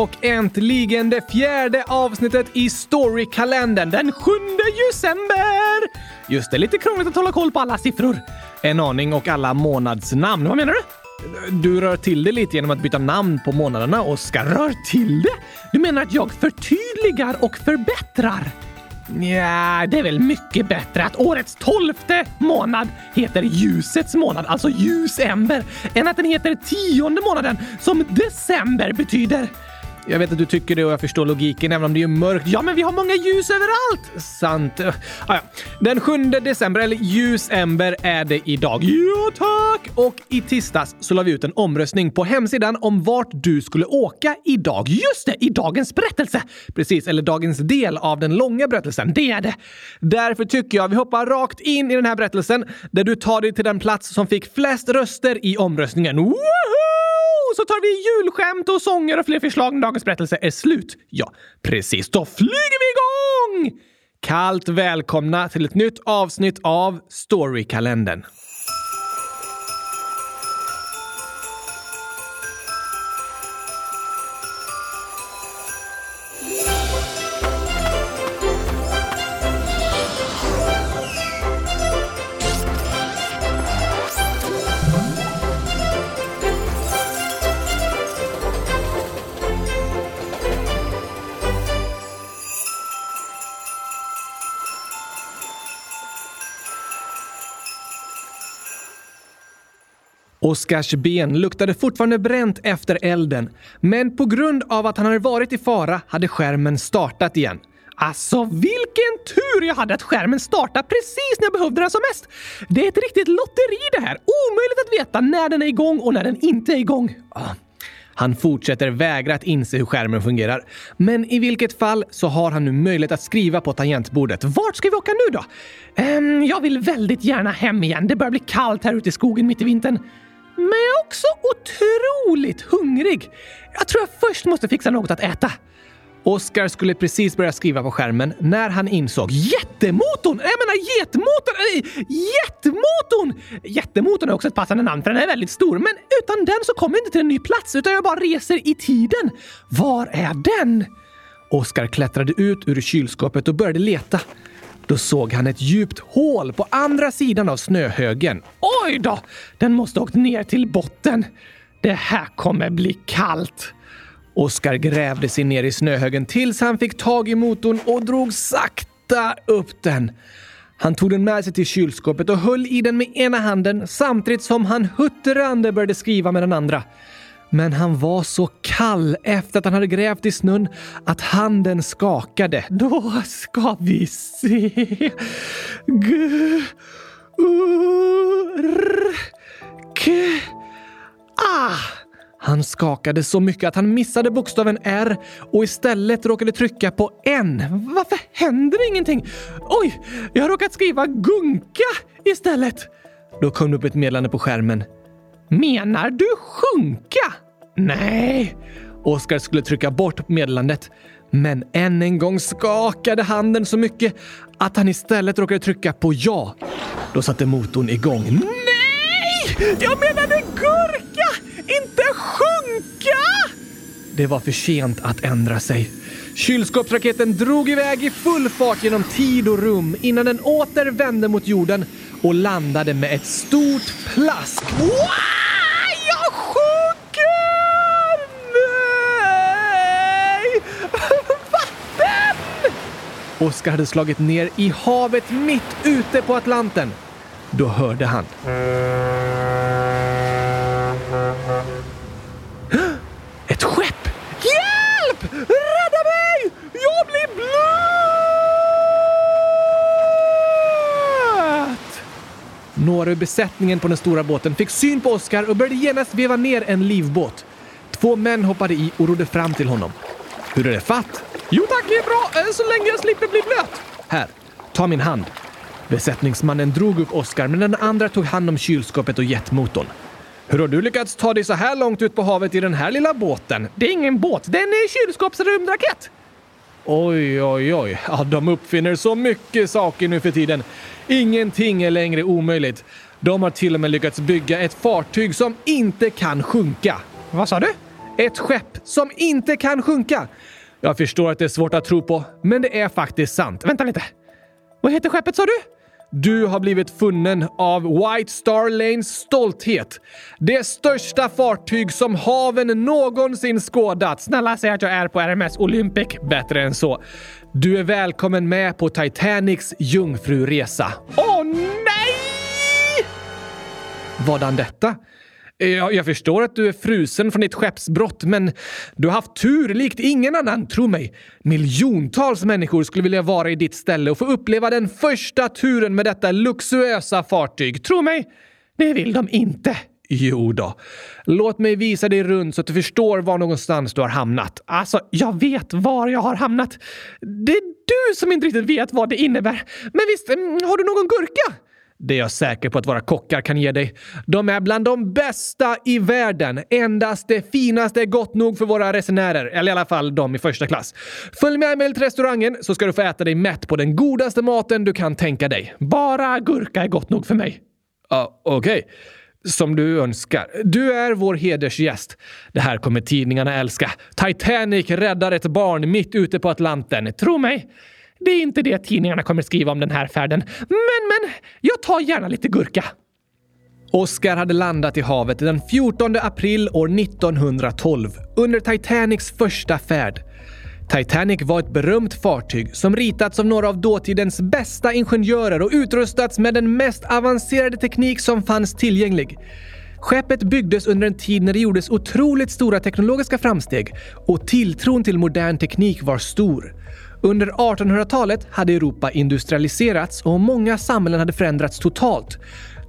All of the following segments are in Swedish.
och äntligen det fjärde avsnittet i Storykalendern den 7 december! Just det, lite krångligt att hålla koll på alla siffror. En aning och alla månadsnamn. Vad menar du? Du rör till det lite genom att byta namn på månaderna, Oskar. Rör till det? Du menar att jag förtydligar och förbättrar? Ja, det är väl mycket bättre att årets tolfte månad heter ljusets månad, alltså ljusember, än att den heter tionde månaden, som december betyder. Jag vet att du tycker det och jag förstår logiken även om det är mörkt. Ja, men vi har många ljus överallt! Sant. Ah, ja. Den 7 december, eller ljusember, är det idag. Ja, tack! Och i tisdags så la vi ut en omröstning på hemsidan om vart du skulle åka idag. Just det, i dagens berättelse! Precis, eller dagens del av den långa berättelsen. Det är det. Därför tycker jag vi hoppar rakt in i den här berättelsen där du tar dig till den plats som fick flest röster i omröstningen. Woohoo! Så tar vi julskämt och sånger och fler förslag när dagens berättelse är slut. Ja, precis. Då flyger vi igång! Kallt välkomna till ett nytt avsnitt av Storykalendern. Oskars ben luktade fortfarande bränt efter elden, men på grund av att han hade varit i fara hade skärmen startat igen. Alltså vilken tur jag hade att skärmen startade precis när jag behövde den som mest! Det är ett riktigt lotteri det här! Omöjligt att veta när den är igång och när den inte är igång. Ah. Han fortsätter vägra att inse hur skärmen fungerar. Men i vilket fall så har han nu möjlighet att skriva på tangentbordet. Vart ska vi åka nu då? Um, jag vill väldigt gärna hem igen. Det börjar bli kallt här ute i skogen mitt i vintern. Men jag är också otroligt hungrig. Jag tror jag först måste fixa något att äta. Oskar skulle precis börja skriva på skärmen när han insåg jättemotorn! Jag menar getmotorn! Äh, jättemotorn! Jättemotorn är också ett passande namn för den är väldigt stor, men utan den så kommer jag inte till en ny plats utan jag bara reser i tiden. Var är den? Oskar klättrade ut ur kylskåpet och började leta. Då såg han ett djupt hål på andra sidan av snöhögen. Oj då! Den måste ha åkt ner till botten. Det här kommer bli kallt. Oskar grävde sig ner i snöhögen tills han fick tag i motorn och drog sakta upp den. Han tog den med sig till kylskåpet och höll i den med ena handen samtidigt som han huttrande började skriva med den andra. Men han var så kall efter att han hade grävt i snön att handen skakade. Då ska vi se. G... U... R... K... Ah! Han skakade så mycket att han missade bokstaven R och istället råkade trycka på N. Varför händer ingenting? Oj, jag har råkat skriva gunka istället. Då kom det upp ett meddelande på skärmen. Menar du sjunka? Nej. Oskar skulle trycka bort meddelandet, men än en gång skakade handen så mycket att han istället råkade trycka på ja. Då satte motorn igång. Nej! Jag menade gurka, inte sjunka! Det var för sent att ändra sig. Kylskåpsraketen drog iväg i full fart genom tid och rum innan den åter vände mot jorden och landade med ett stort plask. Wow! Jag sjunker! Nej! Vatten! Oskar hade slagit ner i havet mitt ute på Atlanten. Då hörde han. Ett skepp! Hjälp! Rädda mig! Jag blir blöt! Några ur besättningen på den stora båten fick syn på Oskar och började genast veva ner en livbåt. Två män hoppade i och rodde fram till honom. Hur är det fatt? Jo tack, det är bra, så länge jag slipper bli blöt. Här, ta min hand. Besättningsmannen drog upp Oskar men den andra tog hand om kylskåpet och jetmotorn. Hur har du lyckats ta dig så här långt ut på havet i den här lilla båten? Det är ingen båt, det är en kylskåpsrymdraket. Oj, oj, oj. Ja, de uppfinner så mycket saker nu för tiden. Ingenting är längre omöjligt. De har till och med lyckats bygga ett fartyg som inte kan sjunka. Vad sa du? Ett skepp som inte kan sjunka. Jag förstår att det är svårt att tro på, men det är faktiskt sant. Vänta lite. Vad heter skeppet sa du? Du har blivit funnen av White Star Lanes stolthet. Det största fartyg som haven någonsin skådat. Snälla säg att jag är på RMS Olympic. Bättre än så. Du är välkommen med på Titanics jungfruresa. Åh nej! Vadan detta? Jag, jag förstår att du är frusen från ditt skeppsbrott, men du har haft tur likt ingen annan, tro mig. Miljontals människor skulle vilja vara i ditt ställe och få uppleva den första turen med detta luxuösa fartyg. Tro mig, det vill de inte. Jo då. Låt mig visa dig runt så att du förstår var någonstans du har hamnat. Alltså, jag vet var jag har hamnat. Det är du som inte riktigt vet vad det innebär. Men visst, mm, har du någon gurka? Det är jag säker på att våra kockar kan ge dig. De är bland de bästa i världen. Endast det finaste är gott nog för våra resenärer. Eller i alla fall de i första klass. Följ med mig till restaurangen så ska du få äta dig mätt på den godaste maten du kan tänka dig. Bara gurka är gott nog för mig. Uh, Okej. Okay. Som du önskar. Du är vår hedersgäst. Det här kommer tidningarna älska. Titanic räddar ett barn mitt ute på Atlanten. Tro mig. Det är inte det tidningarna kommer skriva om den här färden. Men, men, jag tar gärna lite gurka. Oscar hade landat i havet den 14 april år 1912 under Titanics första färd. Titanic var ett berömt fartyg som ritats av några av dåtidens bästa ingenjörer och utrustats med den mest avancerade teknik som fanns tillgänglig. Skeppet byggdes under en tid när det gjordes otroligt stora teknologiska framsteg och tilltron till modern teknik var stor. Under 1800-talet hade Europa industrialiserats och många samhällen hade förändrats totalt.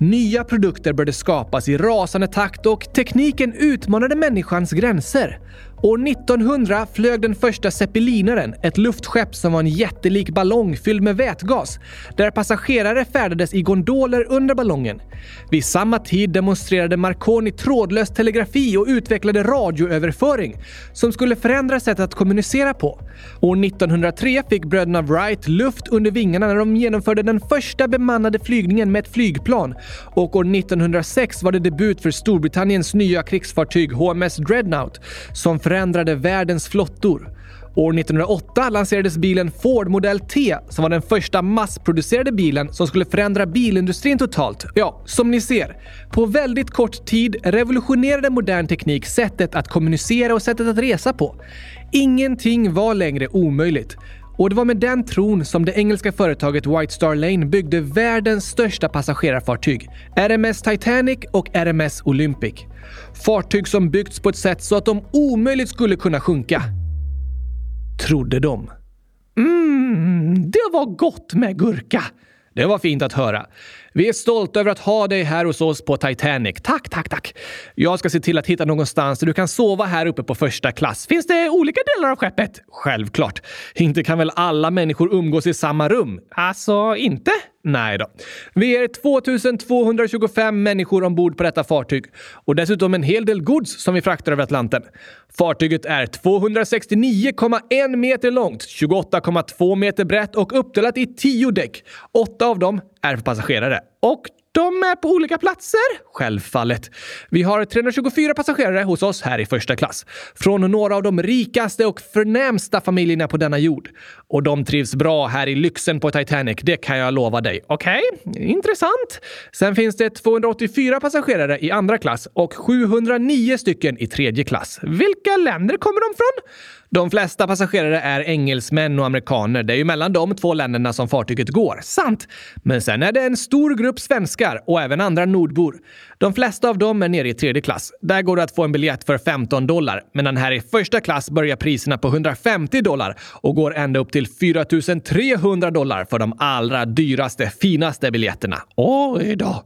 Nya produkter började skapas i rasande takt och tekniken utmanade människans gränser. År 1900 flög den första zeppelinaren, ett luftskepp som var en jättelik ballong fylld med vätgas, där passagerare färdades i gondoler under ballongen. Vid samma tid demonstrerade Marconi trådlös telegrafi och utvecklade radioöverföring som skulle förändra sättet att kommunicera på. År 1903 fick bröderna Wright luft under vingarna när de genomförde den första bemannade flygningen med ett flygplan och år 1906 var det debut för Storbritanniens nya krigsfartyg HMS Dreadnought som förändrade världens flottor. År 1908 lanserades bilen Ford Model T som var den första massproducerade bilen som skulle förändra bilindustrin totalt. Ja, som ni ser. På väldigt kort tid revolutionerade modern teknik sättet att kommunicera och sättet att resa på. Ingenting var längre omöjligt. Och det var med den tron som det engelska företaget White Star Lane byggde världens största passagerarfartyg, RMS Titanic och RMS Olympic. Fartyg som byggts på ett sätt så att de omöjligt skulle kunna sjunka. Trodde de. Mm, det var gott med gurka. Det var fint att höra. Vi är stolta över att ha dig här hos oss på Titanic. Tack, tack, tack. Jag ska se till att hitta någonstans där du kan sova här uppe på första klass. Finns det olika delar av skeppet? Självklart. Inte kan väl alla människor umgås i samma rum? Alltså, inte? Nej då. Vi är 2225 människor ombord på detta fartyg och dessutom en hel del gods som vi fraktar över Atlanten. Fartyget är 269,1 meter långt, 28,2 meter brett och uppdelat i 10 däck. Åtta av dem är för passagerare. Och de är på olika platser? Självfallet. Vi har 324 passagerare hos oss här i första klass. Från några av de rikaste och förnämsta familjerna på denna jord. Och de trivs bra här i lyxen på Titanic, det kan jag lova dig. Okej, okay. intressant. Sen finns det 284 passagerare i andra klass och 709 stycken i tredje klass. Vilka länder kommer de från? De flesta passagerare är engelsmän och amerikaner. Det är ju mellan de två länderna som fartyget går. Sant! Men sen är det en stor grupp svenskar och även andra nordbor. De flesta av dem är nere i tredje klass. Där går det att få en biljett för 15 dollar. Medan här i första klass börjar priserna på 150 dollar och går ända upp till 4 300 dollar för de allra dyraste, finaste biljetterna. Oj då!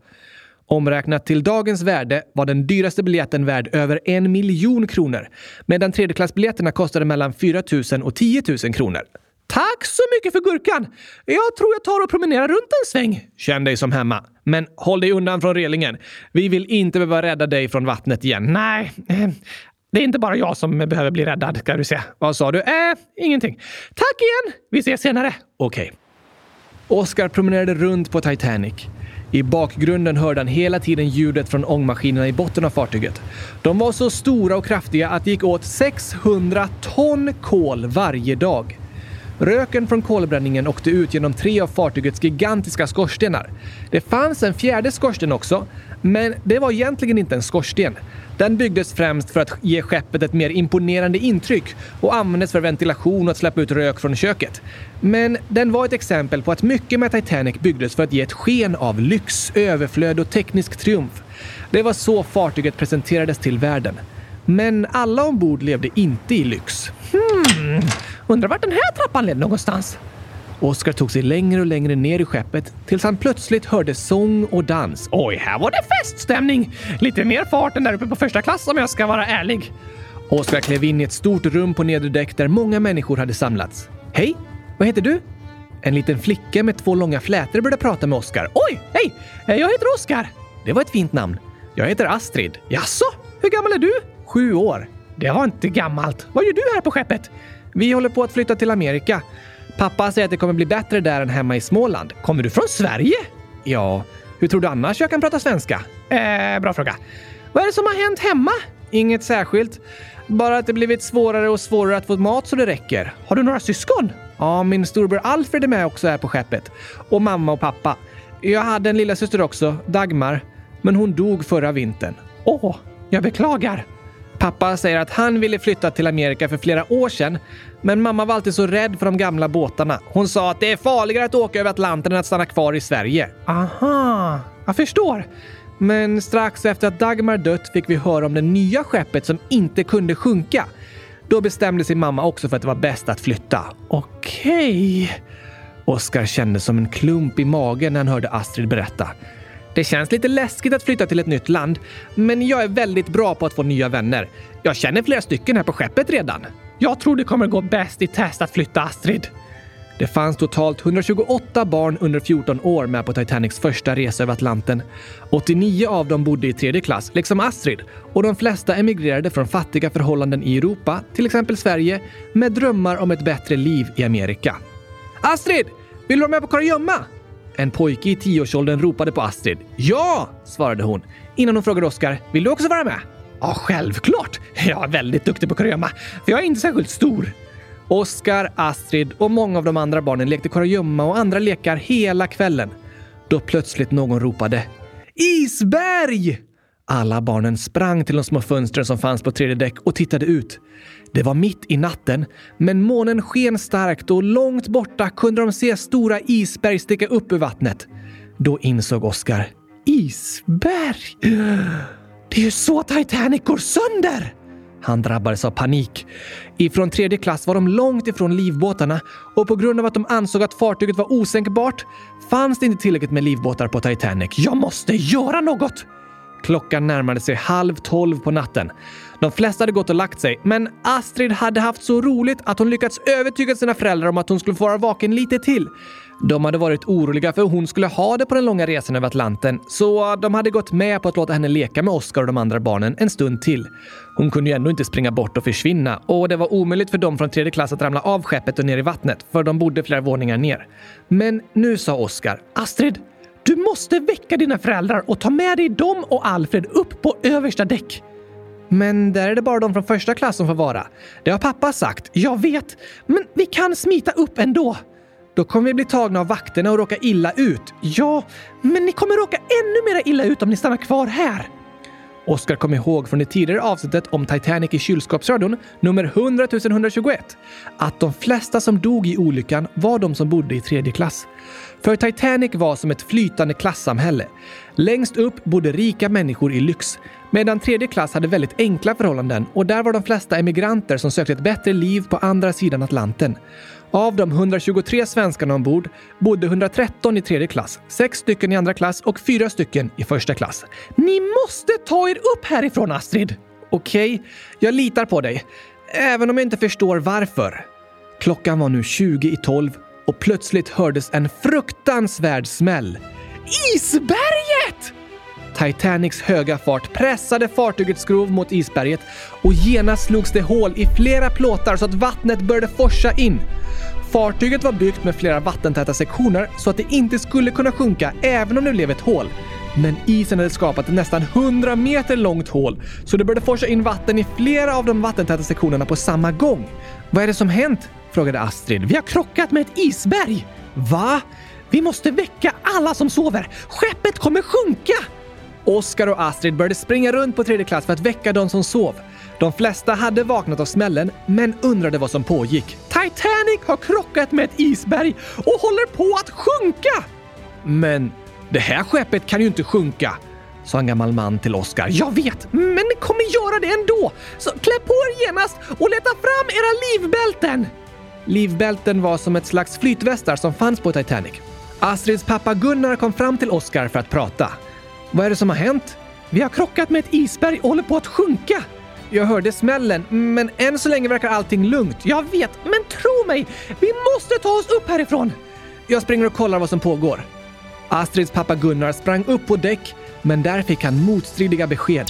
Omräknat till dagens värde var den dyraste biljetten värd över en miljon kronor, medan tredjeklassbiljetterna kostade mellan 4 000 och 10 000 kronor. Tack så mycket för gurkan! Jag tror jag tar och promenerar runt en sväng. Känn dig som hemma. Men håll dig undan från relingen. Vi vill inte behöva rädda dig från vattnet igen. Nej, eh, det är inte bara jag som behöver bli räddad, ska du se. Vad sa du? Äh, ingenting. Tack igen! Vi ses senare. Okej. Okay. Oscar promenerade runt på Titanic. I bakgrunden hörde han hela tiden ljudet från ångmaskinerna i botten av fartyget. De var så stora och kraftiga att det gick åt 600 ton kol varje dag. Röken från kolbränningen åkte ut genom tre av fartygets gigantiska skorstenar. Det fanns en fjärde skorsten också, men det var egentligen inte en skorsten. Den byggdes främst för att ge skeppet ett mer imponerande intryck och användes för ventilation och att släppa ut rök från köket. Men den var ett exempel på att mycket med Titanic byggdes för att ge ett sken av lyx, överflöd och teknisk triumf. Det var så fartyget presenterades till världen. Men alla ombord levde inte i lyx. Hmm, undrar vart den här trappan led någonstans? Oskar tog sig längre och längre ner i skeppet tills han plötsligt hörde sång och dans. Oj, här var det feststämning! Lite mer fart än där uppe på första klass om jag ska vara ärlig. Oskar klev in i ett stort rum på nedre däck där många människor hade samlats. Hej, vad heter du? En liten flicka med två långa flätor började prata med Oskar. Oj, hej! Eh, jag heter Oskar. Det var ett fint namn. Jag heter Astrid. Jaså, hur gammal är du? Sju år. Det var inte gammalt. Vad gör du här på skeppet? Vi håller på att flytta till Amerika. Pappa säger att det kommer bli bättre där än hemma i Småland. Kommer du från Sverige? Ja. Hur tror du annars jag kan prata svenska? Eh, bra fråga. Vad är det som har hänt hemma? Inget särskilt. Bara att det blivit svårare och svårare att få mat så det räcker. Har du några syskon? Ja, min storbror Alfred är med också här på skeppet. Och mamma och pappa. Jag hade en lilla syster också, Dagmar. Men hon dog förra vintern. Åh, oh, jag beklagar. Pappa säger att han ville flytta till Amerika för flera år sedan, men mamma var alltid så rädd för de gamla båtarna. Hon sa att det är farligare att åka över Atlanten än att stanna kvar i Sverige. Aha, jag förstår. Men strax efter att Dagmar dött fick vi höra om det nya skeppet som inte kunde sjunka. Då bestämde sig mamma också för att det var bäst att flytta. Okej. Okay. Oskar kände som en klump i magen när han hörde Astrid berätta. Det känns lite läskigt att flytta till ett nytt land, men jag är väldigt bra på att få nya vänner. Jag känner flera stycken här på skeppet redan. Jag tror det kommer gå bäst i test att flytta Astrid. Det fanns totalt 128 barn under 14 år med på Titanics första resa över Atlanten. 89 av dem bodde i tredje klass, liksom Astrid, och de flesta emigrerade från fattiga förhållanden i Europa, till exempel Sverige, med drömmar om ett bättre liv i Amerika. Astrid! Vill du vara med på kurragömma? En pojke i tioårsåldern ropade på Astrid. Ja, svarade hon innan hon frågade Oskar. Vill du också vara med? Ja, självklart. Jag är väldigt duktig på kurragömma, för jag är inte särskilt stor. Oskar, Astrid och många av de andra barnen lekte kurragömma och andra lekar hela kvällen. Då plötsligt någon ropade Isberg! Alla barnen sprang till de små fönstren som fanns på tredje däck och tittade ut. Det var mitt i natten, men månen sken starkt och långt borta kunde de se stora isberg sticka upp ur vattnet. Då insåg Oskar. Isberg! Det är ju så Titanic går sönder! Han drabbades av panik. Ifrån tredje klass var de långt ifrån livbåtarna och på grund av att de ansåg att fartyget var osänkbart fanns det inte tillräckligt med livbåtar på Titanic. Jag måste göra något! Klockan närmade sig halv tolv på natten. De flesta hade gått och lagt sig, men Astrid hade haft så roligt att hon lyckats övertyga sina föräldrar om att hon skulle få vara vaken lite till. De hade varit oroliga för hur hon skulle ha det på den långa resan över Atlanten, så de hade gått med på att låta henne leka med Oscar och de andra barnen en stund till. Hon kunde ju ändå inte springa bort och försvinna och det var omöjligt för dem från tredje klass att ramla av skeppet och ner i vattnet, för de bodde flera våningar ner. Men nu sa Oscar, Astrid, du måste väcka dina föräldrar och ta med dig dem och Alfred upp på översta däck. Men där är det bara de från första klass som får vara. Det har pappa sagt. Jag vet, men vi kan smita upp ändå. Då kommer vi bli tagna av vakterna och råka illa ut. Ja, men ni kommer råka ännu mer illa ut om ni stannar kvar här. Oskar kom ihåg från det tidigare avsnittet om Titanic i kylskåpsradion, nummer 100 121, att de flesta som dog i olyckan var de som bodde i tredje klass. För Titanic var som ett flytande klassamhälle. Längst upp bodde rika människor i lyx, medan tredje klass hade väldigt enkla förhållanden och där var de flesta emigranter som sökte ett bättre liv på andra sidan Atlanten. Av de 123 svenskarna ombord bodde 113 i tredje klass, sex stycken i andra klass och fyra stycken i första klass. Ni måste ta er upp härifrån, Astrid! Okej, okay, jag litar på dig. Även om jag inte förstår varför. Klockan var nu 20 i 12 och plötsligt hördes en fruktansvärd smäll. Isberget! Titanics höga fart pressade fartygets skrov mot isberget och genast slogs det hål i flera plåtar så att vattnet började forsa in. Fartyget var byggt med flera vattentäta sektioner så att det inte skulle kunna sjunka även om det blev ett hål. Men isen hade skapat ett nästan 100 meter långt hål så det började forsa in vatten i flera av de vattentäta sektionerna på samma gång. Vad är det som hänt? frågade Astrid. Vi har krockat med ett isberg. Va? Vi måste väcka alla som sover. Skeppet kommer sjunka! Oskar och Astrid började springa runt på tredje klass för att väcka de som sov. De flesta hade vaknat av smällen, men undrade vad som pågick. Titanic har krockat med ett isberg och håller på att sjunka! Men det här skeppet kan ju inte sjunka, sa en gammal man till Oskar. Jag vet, men det kommer göra det ändå! Så klä på er genast och leta fram era livbälten! Livbälten var som ett slags flytvästar som fanns på Titanic. Astrids pappa Gunnar kom fram till Oskar för att prata. Vad är det som har hänt? Vi har krockat med ett isberg och håller på att sjunka. Jag hörde smällen, men än så länge verkar allting lugnt. Jag vet, men tro mig! Vi måste ta oss upp härifrån! Jag springer och kollar vad som pågår. Astrids pappa Gunnar sprang upp på däck, men där fick han motstridiga besked.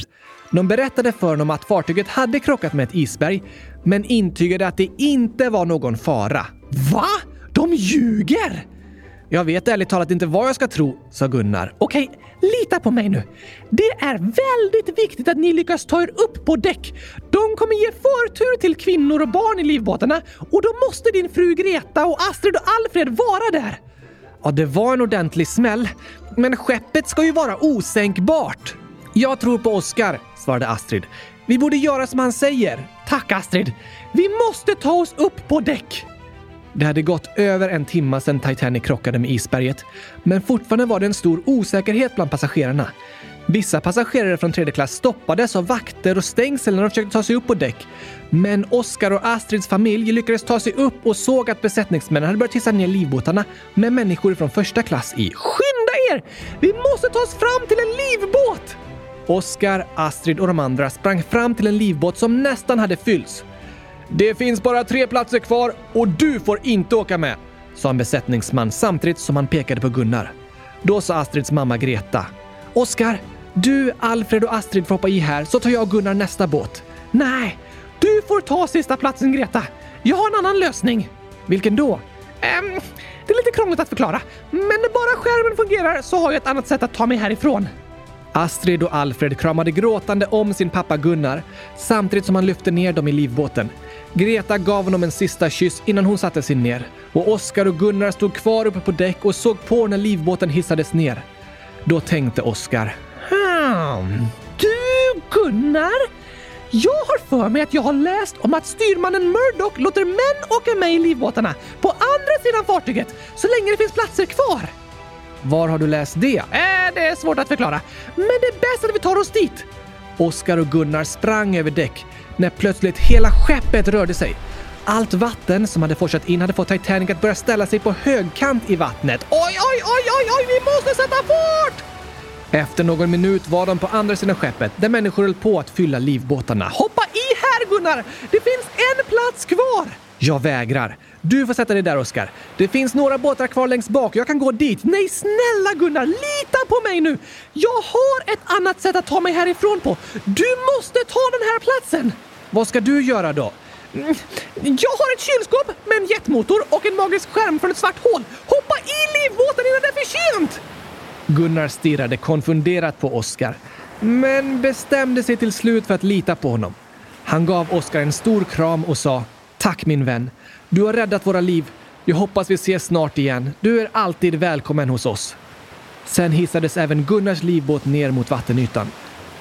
De berättade för honom att fartyget hade krockat med ett isberg, men intygade att det inte var någon fara. Va? De ljuger! Jag vet ärligt talat inte vad jag ska tro, sa Gunnar. Okej, lita på mig nu. Det är väldigt viktigt att ni lyckas ta er upp på däck. De kommer ge förtur till kvinnor och barn i livbåtarna och då måste din fru Greta och Astrid och Alfred vara där. Ja, det var en ordentlig smäll. Men skeppet ska ju vara osänkbart. Jag tror på Oskar, svarade Astrid. Vi borde göra som han säger. Tack Astrid. Vi måste ta oss upp på däck. Det hade gått över en timme sedan Titanic krockade med isberget, men fortfarande var det en stor osäkerhet bland passagerarna. Vissa passagerare från tredje klass stoppades av vakter och stängsel när de försökte ta sig upp på däck. Men Oskar och Astrids familj lyckades ta sig upp och såg att besättningsmännen hade börjat hissa ner livbåtarna med människor från första klass i. Skynda er! Vi måste ta oss fram till en livbåt! Oskar, Astrid och de andra sprang fram till en livbåt som nästan hade fyllts. Det finns bara tre platser kvar och du får inte åka med, sa en besättningsman samtidigt som han pekade på Gunnar. Då sa Astrids mamma Greta. Oskar, du, Alfred och Astrid får hoppa i här så tar jag och Gunnar nästa båt. Nej, du får ta sista platsen Greta. Jag har en annan lösning. Vilken då? Um, det är lite krångligt att förklara, men när bara skärmen fungerar så har jag ett annat sätt att ta mig härifrån. Astrid och Alfred kramade gråtande om sin pappa Gunnar samtidigt som han lyfte ner dem i livbåten. Greta gav honom en sista kyss innan hon satte sig ner och Oskar och Gunnar stod kvar uppe på däck och såg på när livbåten hissades ner. Då tänkte Oskar. Hmm. Du Gunnar! Jag har för mig att jag har läst om att styrmannen Murdoch låter män åka med i livbåtarna på andra sidan fartyget så länge det finns platser kvar. Var har du läst det? Äh, det är svårt att förklara, men det är bäst att vi tar oss dit. Oskar och Gunnar sprang över däck när plötsligt hela skeppet rörde sig. Allt vatten som hade forsat in hade fått Titanic att börja ställa sig på högkant i vattnet. Oj, oj, oj, oj, oj, vi måste sätta fart! Efter någon minut var de på andra sidan skeppet där människor höll på att fylla livbåtarna. Hoppa i här Gunnar! Det finns en plats kvar! Jag vägrar. Du får sätta dig där, Oskar. Det finns några båtar kvar längst bak. Jag kan gå dit. Nej, snälla Gunnar, lita på mig nu! Jag har ett annat sätt att ta mig härifrån på. Du måste ta den här platsen! Vad ska du göra då? Mm, jag har ett kylskåp med en jetmotor och en magisk skärm från ett svart hål. Hoppa i livbåten innan det är för sent! Gunnar stirrade konfunderat på Oskar, men bestämde sig till slut för att lita på honom. Han gav Oskar en stor kram och sa Tack min vän. Du har räddat våra liv. Jag hoppas vi ses snart igen. Du är alltid välkommen hos oss. Sen hissades även Gunnars livbåt ner mot vattenytan.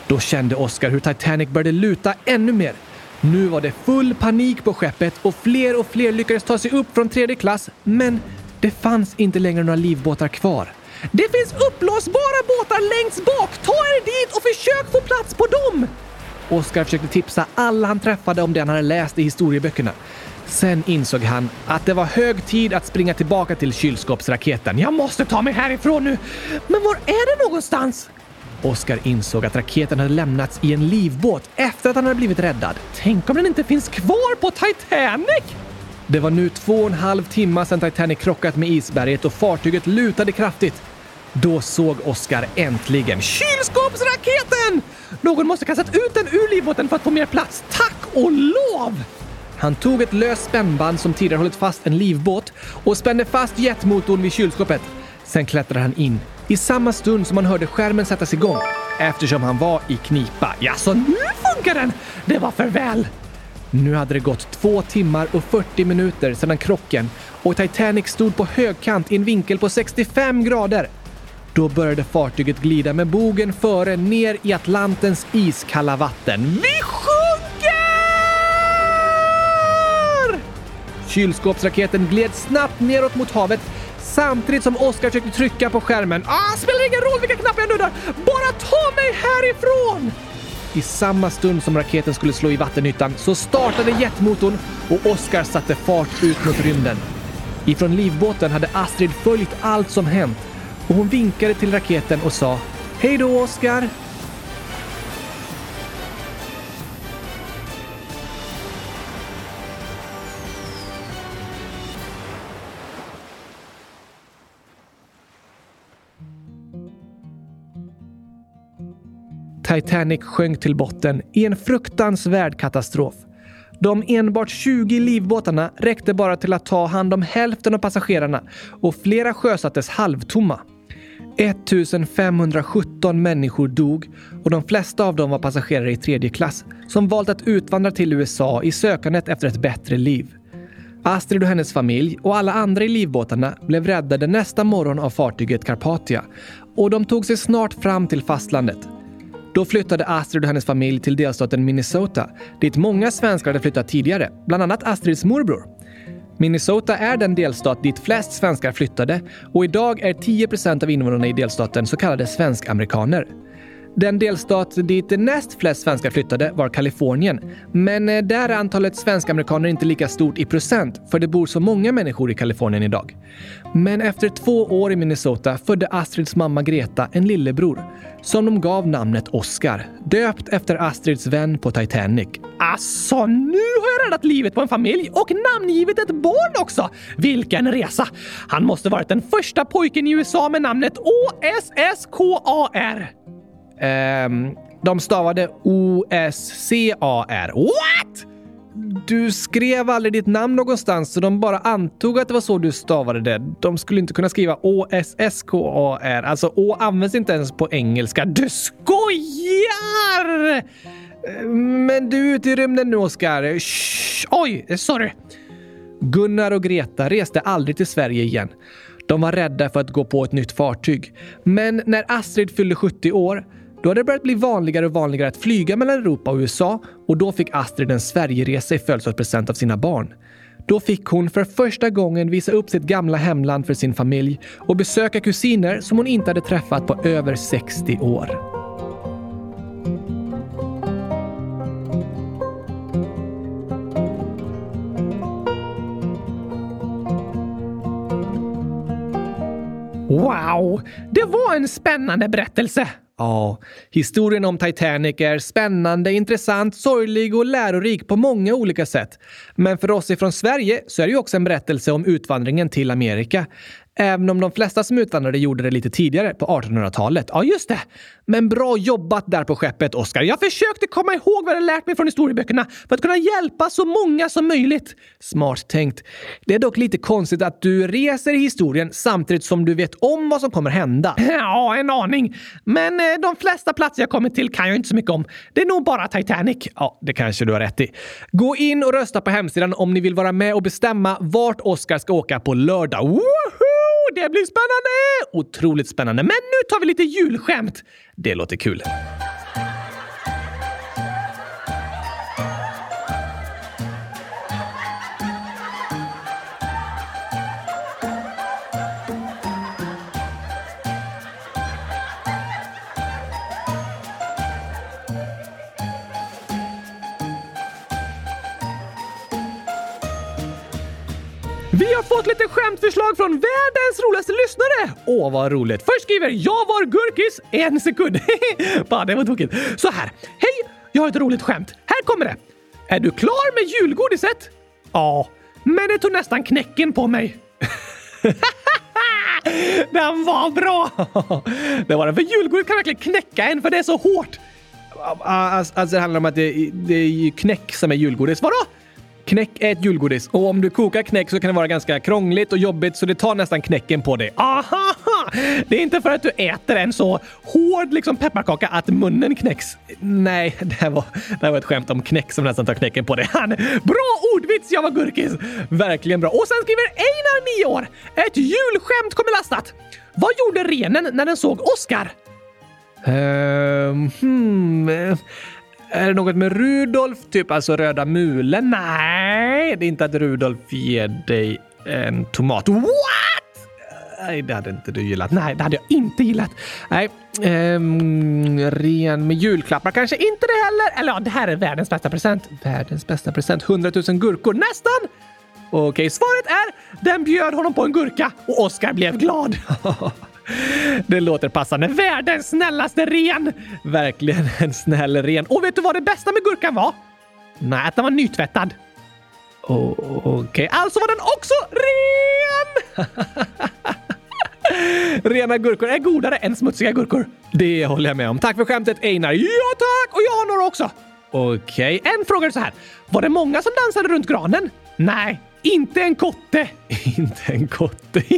Då kände Oskar hur Titanic började luta ännu mer. Nu var det full panik på skeppet och fler och fler lyckades ta sig upp från tredje klass, men det fanns inte längre några livbåtar kvar. Det finns uppblåsbara båtar längst bak! Ta er dit och försök få plats på dem! Oskar försökte tipsa alla han träffade om det han hade läst i historieböckerna. Sen insåg han att det var hög tid att springa tillbaka till kylskåpsraketen. Jag måste ta mig härifrån nu! Men var är det någonstans? Oskar insåg att raketen hade lämnats i en livbåt efter att han hade blivit räddad. Tänk om den inte finns kvar på Titanic? Det var nu två och en halv timme sedan Titanic krockat med isberget och fartyget lutade kraftigt. Då såg Oskar äntligen kylskåpsraketen! Någon måste kastat ut den ur livbåten för att få mer plats. Tack och lov! Han tog ett löst spännband som tidigare hållit fast en livbåt och spände fast jetmotorn vid kylskåpet. Sen klättrade han in i samma stund som han hörde skärmen sättas igång eftersom han var i knipa. Ja, så nu funkar den! Det var för väl! Nu hade det gått två timmar och 40 minuter sedan krocken och Titanic stod på högkant i en vinkel på 65 grader. Då började fartyget glida med bogen före ner i Atlantens iskalla vatten. Vi sjunker! Kylskåpsraketen gled snabbt neråt mot havet samtidigt som Oskar försökte trycka på skärmen. Ah, spelar ingen roll vilka knappar jag nuddar! Bara ta mig härifrån! I samma stund som raketen skulle slå i vattenytan så startade jetmotorn och Oskar satte fart ut mot rymden. Ifrån livbåten hade Astrid följt allt som hänt och hon vinkade till raketen och sa Hej då Oscar! Titanic sjönk till botten i en fruktansvärd katastrof. De enbart 20 livbåtarna räckte bara till att ta hand om hälften av passagerarna och flera sjösattes halvtomma. 1517 människor dog och de flesta av dem var passagerare i tredje klass som valt att utvandra till USA i sökandet efter ett bättre liv. Astrid och hennes familj och alla andra i livbåtarna blev räddade nästa morgon av fartyget Carpathia och de tog sig snart fram till fastlandet. Då flyttade Astrid och hennes familj till delstaten Minnesota, dit många svenskar hade flyttat tidigare, bland annat Astrids morbror. Minnesota är den delstat dit flest svenskar flyttade och idag är 10% av invånarna i delstaten så kallade svenskamerikaner. Den delstat dit näst flest svenskar flyttade var Kalifornien. Men eh, där är antalet svensk-amerikaner inte lika stort i procent, för det bor så många människor i Kalifornien idag. Men efter två år i Minnesota födde Astrids mamma Greta en lillebror som de gav namnet Oscar, döpt efter Astrids vän på Titanic. Alltså, nu har jag räddat livet på en familj och namngivit ett barn också! Vilken resa! Han måste varit den första pojken i USA med namnet OSSKAR. Um, de stavade O-S-C-A-R. What? Du skrev aldrig ditt namn någonstans så de bara antog att det var så du stavade det. De skulle inte kunna skriva O-S-S-K-A-R. Alltså Å används inte ens på engelska. Du skojar! Men du är ute i rymden nu, Oskar. Oj, sorry. Gunnar och Greta reste aldrig till Sverige igen. De var rädda för att gå på ett nytt fartyg. Men när Astrid fyllde 70 år då hade det börjat bli vanligare och vanligare att flyga mellan Europa och USA och då fick Astrid en Sverigeresa i födelsedagspresent av sina barn. Då fick hon för första gången visa upp sitt gamla hemland för sin familj och besöka kusiner som hon inte hade träffat på över 60 år. Wow! Det var en spännande berättelse! Ja, historien om Titanic är spännande, intressant, sorglig och lärorik på många olika sätt. Men för oss ifrån Sverige så är det ju också en berättelse om utvandringen till Amerika. Även om de flesta som utvandrade gjorde det lite tidigare, på 1800-talet. Ja, just det. Men bra jobbat där på skeppet, Oskar. Jag försökte komma ihåg vad jag lärt mig från historieböckerna för att kunna hjälpa så många som möjligt. Smart tänkt. Det är dock lite konstigt att du reser i historien samtidigt som du vet om vad som kommer hända. Ja, en aning. Men eh, de flesta platser jag kommit till kan jag inte så mycket om. Det är nog bara Titanic. Ja, det kanske du har rätt i. Gå in och rösta på hemsidan om ni vill vara med och bestämma vart Oskar ska åka på lördag. Woohoo! Det blir spännande! Otroligt spännande. Men nu tar vi lite julskämt. Det låter kul. Har fått lite skämtförslag från världens roligaste lyssnare! Åh, vad roligt! Först skriver jag var Gurkis en sekund. Va, det var tokigt. Så här. Hej! Jag har ett roligt skämt. Här kommer det. Är du klar med julgodiset? Ja, men det tog nästan knäcken på mig. den var bra! det var den, för julgodis kan verkligen knäcka en för det är så hårt. Alltså, det handlar om att det, det är knäck som är julgodis. Vadå? Knäck är ett julgodis och om du kokar knäck så kan det vara ganska krångligt och jobbigt så det tar nästan knäcken på dig. Aha! Det är inte för att du äter en så hård liksom pepparkaka att munnen knäcks. Nej, det här var, det här var ett skämt om knäck som nästan tar knäcken på dig. Bra ordvits, jag var gurkis! Verkligen bra. Och sen skriver Einar, 9 år. Ett julskämt kommer lastat. Vad gjorde renen när den såg Oscar? Uh, hmm. Eh, är det något med Rudolf? Typ alltså röda mulen? Nej, det är inte att Rudolf ger dig en tomat. What? Nej, det hade inte du gillat. Nej, det hade jag inte gillat. Nej, um, ren med julklappar kanske inte det heller. Eller ja, det här är världens bästa present. Världens bästa present. 100 000 gurkor. Nästan! Okej, svaret är den bjöd honom på en gurka och Oscar blev glad. Det låter passande. Världens snällaste ren! Verkligen en snäll ren. Och vet du vad det bästa med gurkan var? Nej, att den var nytvättad. Okej, okay. alltså var den också ren! Rena gurkor är godare än smutsiga gurkor. Det håller jag med om. Tack för skämtet Einar. Ja tack! Och jag har några också. Okej. Okay. En fråga är så här. Var det många som dansade runt granen? Nej, inte en kotte! inte en kotte.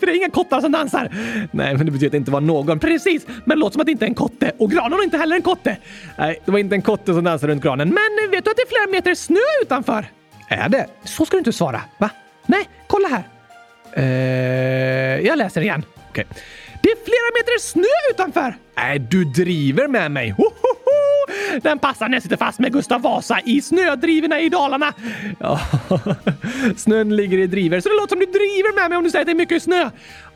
För det är inga kottar som dansar. Nej, men det betyder att det inte var någon. Precis, men låt som att det inte är en kotte. Och granen har inte heller en kotte. Nej, det var inte en kotte som dansade runt granen. Men vet du att det är flera meter snö utanför? Är det? Så ska du inte svara. Va? Nej, kolla här. Uh, jag läser igen. Okej. Okay. Det är flera meter snö utanför! Nej, du driver med mig! Hohoho! Den passar när jag sitter fast med Gustav Vasa i snödrivorna i Dalarna. Ja, snön ligger i driver så det låter som du driver med mig om du säger att det är mycket snö.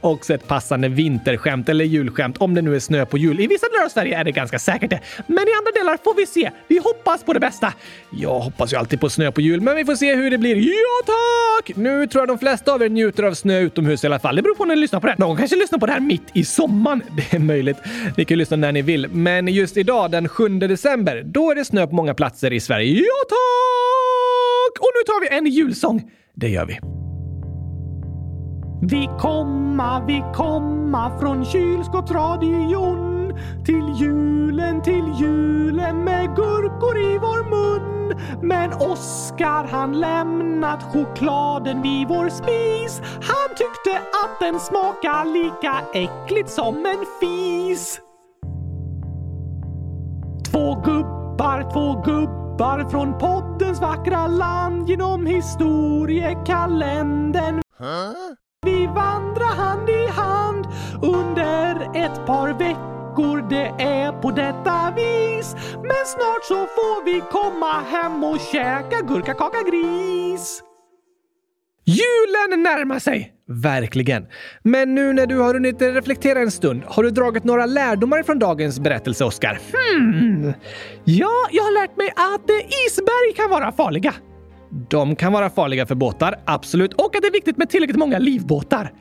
Också ett passande vinterskämt eller julskämt om det nu är snö på jul. I vissa delar av Sverige är det ganska säkert det, men i andra delar får vi se. Vi hoppas på det bästa. Jag hoppas ju alltid på snö på jul, men vi får se hur det blir. Ja tack! Nu tror jag de flesta av er njuter av snö utomhus i alla fall. Det beror på när ni lyssnar på det. Någon kanske lyssnar på det här mitt i sommaren. Det är möjligt. Ni kan lyssna när ni vill, men just idag den 7 december, då är det snö på många platser i Sverige. Ja tack! Och nu tar vi en julsång. Det gör vi. Vi komma, vi komma från kylskåpsradion till julen, till julen med gurkor i vår mun. Men Oskar han lämnat chokladen vid vår spis. Han tyckte att den smakade lika äckligt som en fis. Två gubbar, två gubbar från poddens vackra land genom historiekalendern. Huh? Vi vandrar hand i hand under ett par veckor. Det är på detta vis. Men snart så får vi komma hem och käka gurkakaka gris. Julen närmar sig! Verkligen. Men nu när du har hunnit reflektera en stund, har du dragit några lärdomar från dagens berättelse, Oskar? Hmm. Ja, jag har lärt mig att isberg kan vara farliga. De kan vara farliga för båtar, absolut. Och att det är viktigt med tillräckligt många livbåtar.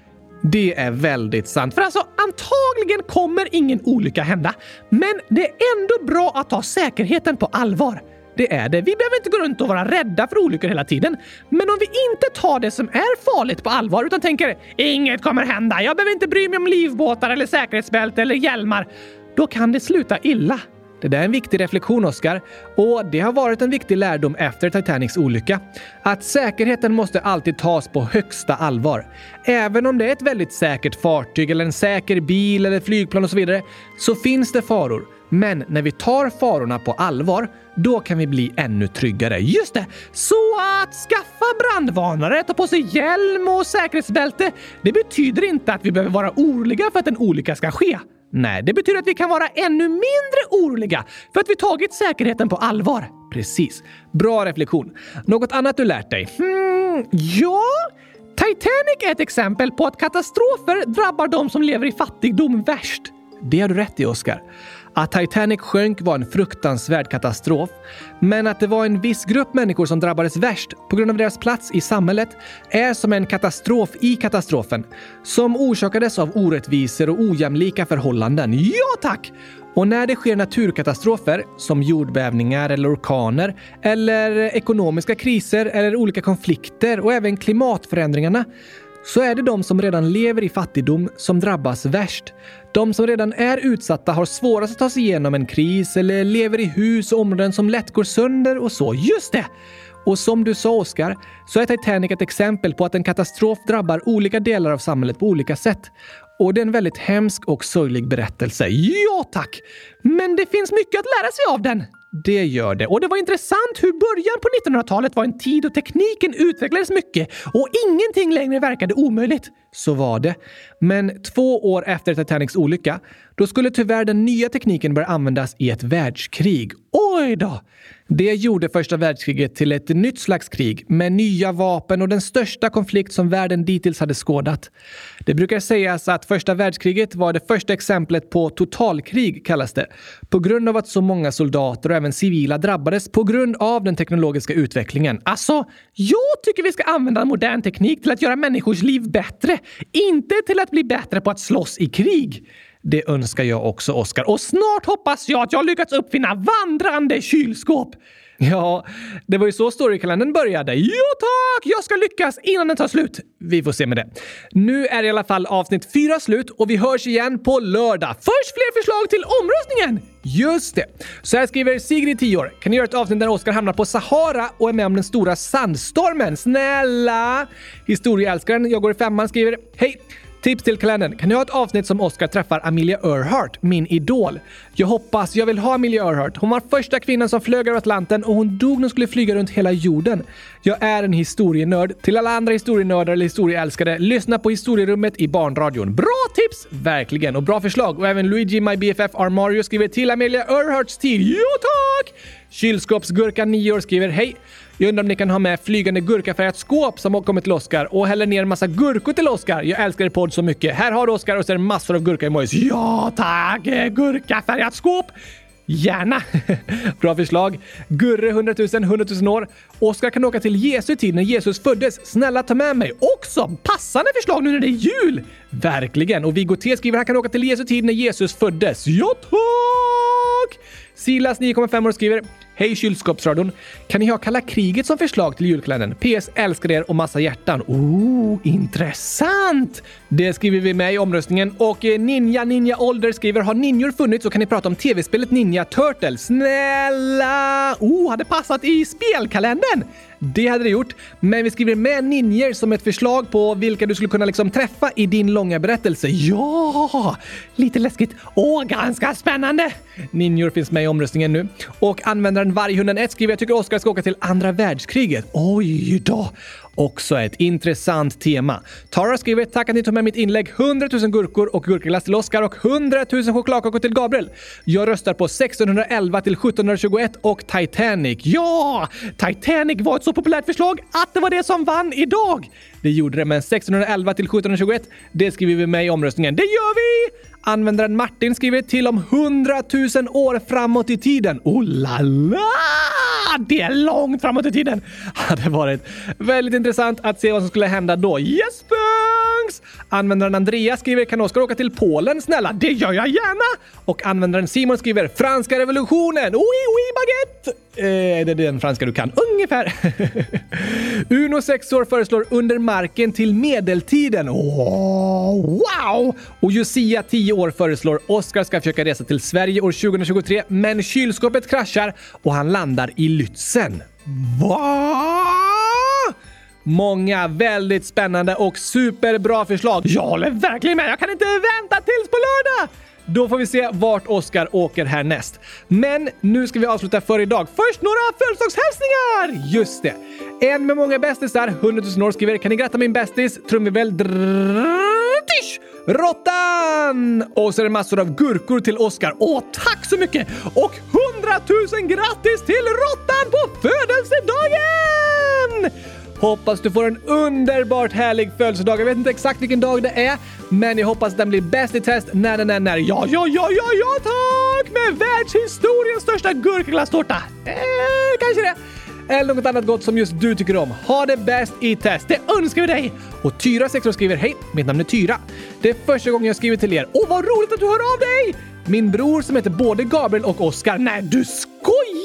Det är väldigt sant. För alltså, antagligen kommer ingen olycka hända. Men det är ändå bra att ta säkerheten på allvar. Det är det. Vi behöver inte gå runt och vara rädda för olyckor hela tiden. Men om vi inte tar det som är farligt på allvar utan tänker “inget kommer hända, jag behöver inte bry mig om livbåtar eller säkerhetsbälte eller hjälmar”, då kan det sluta illa. Det där är en viktig reflektion, Oscar. Och det har varit en viktig lärdom efter Titanics olycka. Att säkerheten måste alltid tas på högsta allvar. Även om det är ett väldigt säkert fartyg eller en säker bil eller flygplan och så vidare, så finns det faror. Men när vi tar farorna på allvar, då kan vi bli ännu tryggare. Just det! Så att skaffa brandvarnare, ta på sig hjälm och säkerhetsbälte, det betyder inte att vi behöver vara oroliga för att en olycka ska ske. Nej, det betyder att vi kan vara ännu mindre oroliga för att vi tagit säkerheten på allvar. Precis. Bra reflektion. Något annat du lärt dig? Hmm, ja... Titanic är ett exempel på att katastrofer drabbar de som lever i fattigdom värst. Det har du rätt i, Oscar. Att Titanic sjönk var en fruktansvärd katastrof, men att det var en viss grupp människor som drabbades värst på grund av deras plats i samhället är som en katastrof i katastrofen som orsakades av orättvisor och ojämlika förhållanden. Ja tack! Och när det sker naturkatastrofer som jordbävningar eller orkaner eller ekonomiska kriser eller olika konflikter och även klimatförändringarna så är det de som redan lever i fattigdom som drabbas värst. De som redan är utsatta har svårast att ta sig igenom en kris eller lever i hus och områden som lätt går sönder och så. Just det! Och som du sa Oscar, så är Titanic ett exempel på att en katastrof drabbar olika delar av samhället på olika sätt. Och det är en väldigt hemsk och sorglig berättelse. Ja, tack! Men det finns mycket att lära sig av den. Det gör det. Och det var intressant hur början på 1900-talet var en tid då tekniken utvecklades mycket och ingenting längre verkade omöjligt. Så var det. Men två år efter Titanics olycka, då skulle tyvärr den nya tekniken börja användas i ett världskrig. Oj då! Det gjorde första världskriget till ett nytt slags krig med nya vapen och den största konflikt som världen dittills hade skådat. Det brukar sägas att första världskriget var det första exemplet på totalkrig, kallas det, på grund av att så många soldater och även civila drabbades på grund av den teknologiska utvecklingen. Alltså, jag tycker vi ska använda modern teknik till att göra människors liv bättre, inte till att bli bättre på att slåss i krig. Det önskar jag också, Oskar. Och snart hoppas jag att jag lyckats uppfinna vandrande kylskåp. Ja, det var ju så storykalendern började. Ja tack! Jag ska lyckas innan den tar slut. Vi får se med det. Nu är i alla fall avsnitt fyra slut och vi hörs igen på lördag. Först fler förslag till omröstningen! Just det! Så här skriver Sigrid, 10 år. Kan ni göra ett avsnitt där Oskar hamnar på Sahara och är med om den stora sandstormen? Snälla! Historieälskaren, jag går i femman, skriver Hej! Tips till kalendern. Kan ni ha ett avsnitt som Oscar träffar Amelia Earhart, min idol? Jag hoppas jag vill ha Amelia Earhart. Hon var första kvinnan som flög över Atlanten och hon dog när hon skulle flyga runt hela jorden. Jag är en historienörd. Till alla andra historienördar eller historieälskare, lyssna på historierummet i Barnradion. Bra tips! Verkligen. Och bra förslag. Och även Luigi My BFF Armario skriver till Amelia Earharts tid. Jo tack! Kylskåpsgurka 9 år skriver Hej! Jag undrar om ni kan ha med flygande gurkafärgat skåp som har kommit till Oscar och häller ner en massa gurkor till Oscar. Jag älskar er podd så mycket. Här har du Oscar och så massor av gurka-emojis. Ja tack! Eh, gurkafärgat skåp! Gärna! Bra förslag. Gurre 100 000, 100 000 år. Oskar kan åka till Jesu tid när Jesus föddes. Snälla ta med mig. Också passande förslag nu när det är jul! Verkligen. Och Viggo T skriver att han kan åka till Jesu tid när Jesus föddes. Ja tack! Silas 9,5 år skriver Hej kylskåpsradion! Kan ni ha kalla kriget som förslag till julkalendern? PS. Älskar er och massa hjärtan. Oh, intressant! Det skriver vi med i omröstningen. Och eh, Ninja Ninja Ålder skriver Har ninjor funnits så kan ni prata om tv-spelet Ninja Turtles. Snälla! Oh, hade passat i spelkalendern! Det hade det gjort, men vi skriver med ninjor som ett förslag på vilka du skulle kunna liksom träffa i din långa berättelse. Ja! Lite läskigt och ganska spännande! Ninjor finns med i omröstningen nu. Och användaren Varghunden1 skriver jag tycker Oskar ska åka till andra världskriget. Oj då! Också ett intressant tema. Tara skriver “Tack att ni tog med mitt inlägg. 100 000 gurkor och gurkaglass till Oscar och 100 000 chokladkakor till Gabriel. Jag röstar på 1611 till 1721 och Titanic. Ja! Titanic var ett så populärt förslag att det var det som vann idag. Det gjorde det, men 1611 till 1721, det skriver vi med i omröstningen. Det gör vi! Användaren Martin skriver till om 100 000 år framåt i tiden. Oh la la! Det är långt framåt i tiden! Hade varit väldigt intressant att se vad som skulle hända då. Jesper! Chans! Användaren Andreas skriver “Kan Oskar åka till Polen snälla?” Det gör jag gärna! Och användaren Simon skriver “Franska revolutionen! Oui, oui, baguette!” eh, Är det den franska du kan? Ungefär. Uno 6 år föreslår “Under marken till medeltiden”. Oh, wow! Och Josia 10 år föreslår “Oskar ska försöka resa till Sverige år 2023 men kylskåpet kraschar och han landar i Lützen.” Vad? Många väldigt spännande och superbra förslag. Jag håller verkligen med! Jag kan inte vänta tills på lördag! Då får vi se vart Oskar åker härnäst. Men nu ska vi avsluta för idag. Först några födelsedagshälsningar! Just det. En med många bästisar, 100 000 år, skriver “Kan ni gratta min bästis? Trumvirvel! Råttan! Och så är det massor av gurkor till Oskar. Åh, tack så mycket! Och 100 000 grattis till Råttan på födelsedagen! Hoppas du får en underbart härlig födelsedag. Jag vet inte exakt vilken dag det är, men jag hoppas den blir bäst i test när den är när. Ja, ja, ja, ja, ja tack! Med världshistoriens största gurkaglasstårta. Eh, kanske det. Eller något annat gott som just du tycker om. Ha det bäst i test. Det önskar vi dig! Och Tyra 6 år skriver Hej, mitt namn är Tyra. Det är första gången jag skriver till er. Åh, vad roligt att du hör av dig! Min bror som heter både Gabriel och Oskar. Nej, du skojar!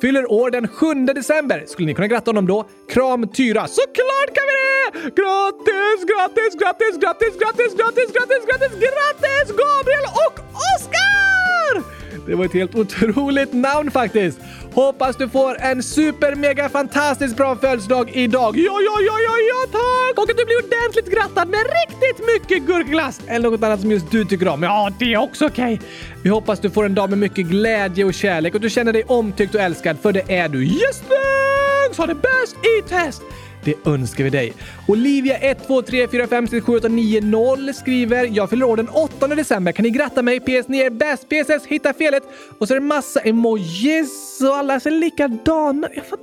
Fyller år den 7 december. Skulle ni kunna gratta honom då? Kram Tyra. Såklart kan vi det! Grattis, grattis, grattis, grattis, grattis, grattis, grattis, grattis, grattis, Gabriel och Oskar! Det var ett helt otroligt namn faktiskt. Hoppas du får en super mega fantastiskt bra födelsedag idag. Ja, ja, ja, ja, ja tack! Och att du blir ordentligt grattad med riktigt mycket gurkglass eller något annat som just du tycker om. Ja, det är också okej. Okay. Vi hoppas du får en dag med mycket glädje och kärlek och du känner dig omtyckt och älskad, för det är du. Yes, thanks! Ha det bäst i test! Det önskar vi dig. Olivia 1, 2, 3, 4, 5, 6, 7, 8, 9, 0 skriver “Jag fyller år den 8 december. Kan ni gratta mig? PS, ni är bäst. PSS, hitta felet.” Och så är det massa emojis och alla ser likadana. Jag, fan,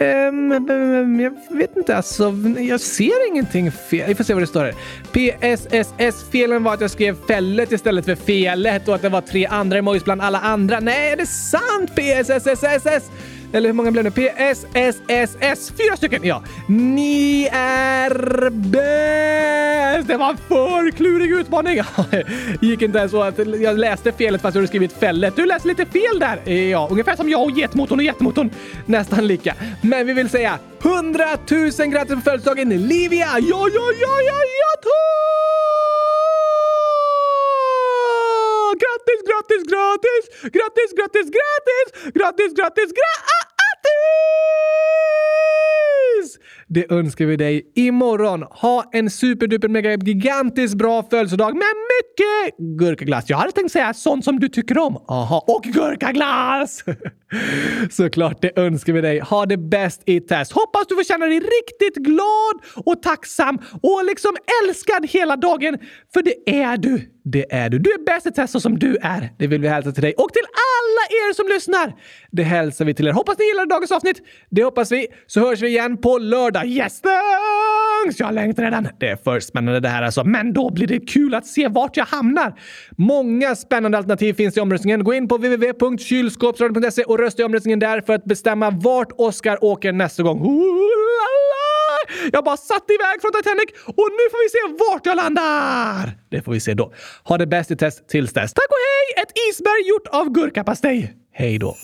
um, ehm, ehm, jag vet inte, alltså. Jag ser ingenting fel. Vi får se vad det står här. PSSS-felen var att jag skrev fället istället för felet och att det var tre andra emojis bland alla andra. Nej, är det sant? PSSSSS! Eller hur många blev det? PSSSS. Fyra stycken! Ja. Ni är bäst! Det var en för klurig utmaning. gick inte ens så att jag läste felet fast jag hade skrivit fället. Du läste lite fel där. Ja, ungefär som jag och getmotorn och jättemotorn. Nästan lika. Men vi vill säga 100 000 grattis på födelsedagen Livia! Ja, ja, ja, ja, ja, Grattis, grattis, grattis! Grattis, grattis, grattis! Grattis, grattis, grattis! Det önskar vi dig imorgon. Ha en superduper mega gigantisk bra födelsedag med mycket gurkaglass. Jag hade tänkt säga sånt som du tycker om. Aha, och gurkaglass! Såklart, det önskar vi dig. Ha det bäst i test. Hoppas du får känna dig riktigt glad och tacksam och liksom älskad hela dagen. För det är du. Det är du. Du är bäst i test så som du är. Det vill vi hälsa till dig och till alla er som lyssnar. Det hälsar vi till er. Hoppas ni gillade dagens avsnitt. Det hoppas vi. Så hörs vi igen på lördag. Yes, thanks! Jag längtar redan. Det är för spännande det här alltså. Men då blir det kul att se vart jag hamnar. Många spännande alternativ finns i omröstningen. Gå in på www.kylskåpsradion.se och rösta i omröstningen där för att bestämma vart Oscar åker nästa gång. Jag bara satt iväg från Titanic och nu får vi se vart jag landar! Det får vi se då. Ha det bäst i test tills dess. Tack och hej! Ett isberg gjort av gurkapastej. Hej då!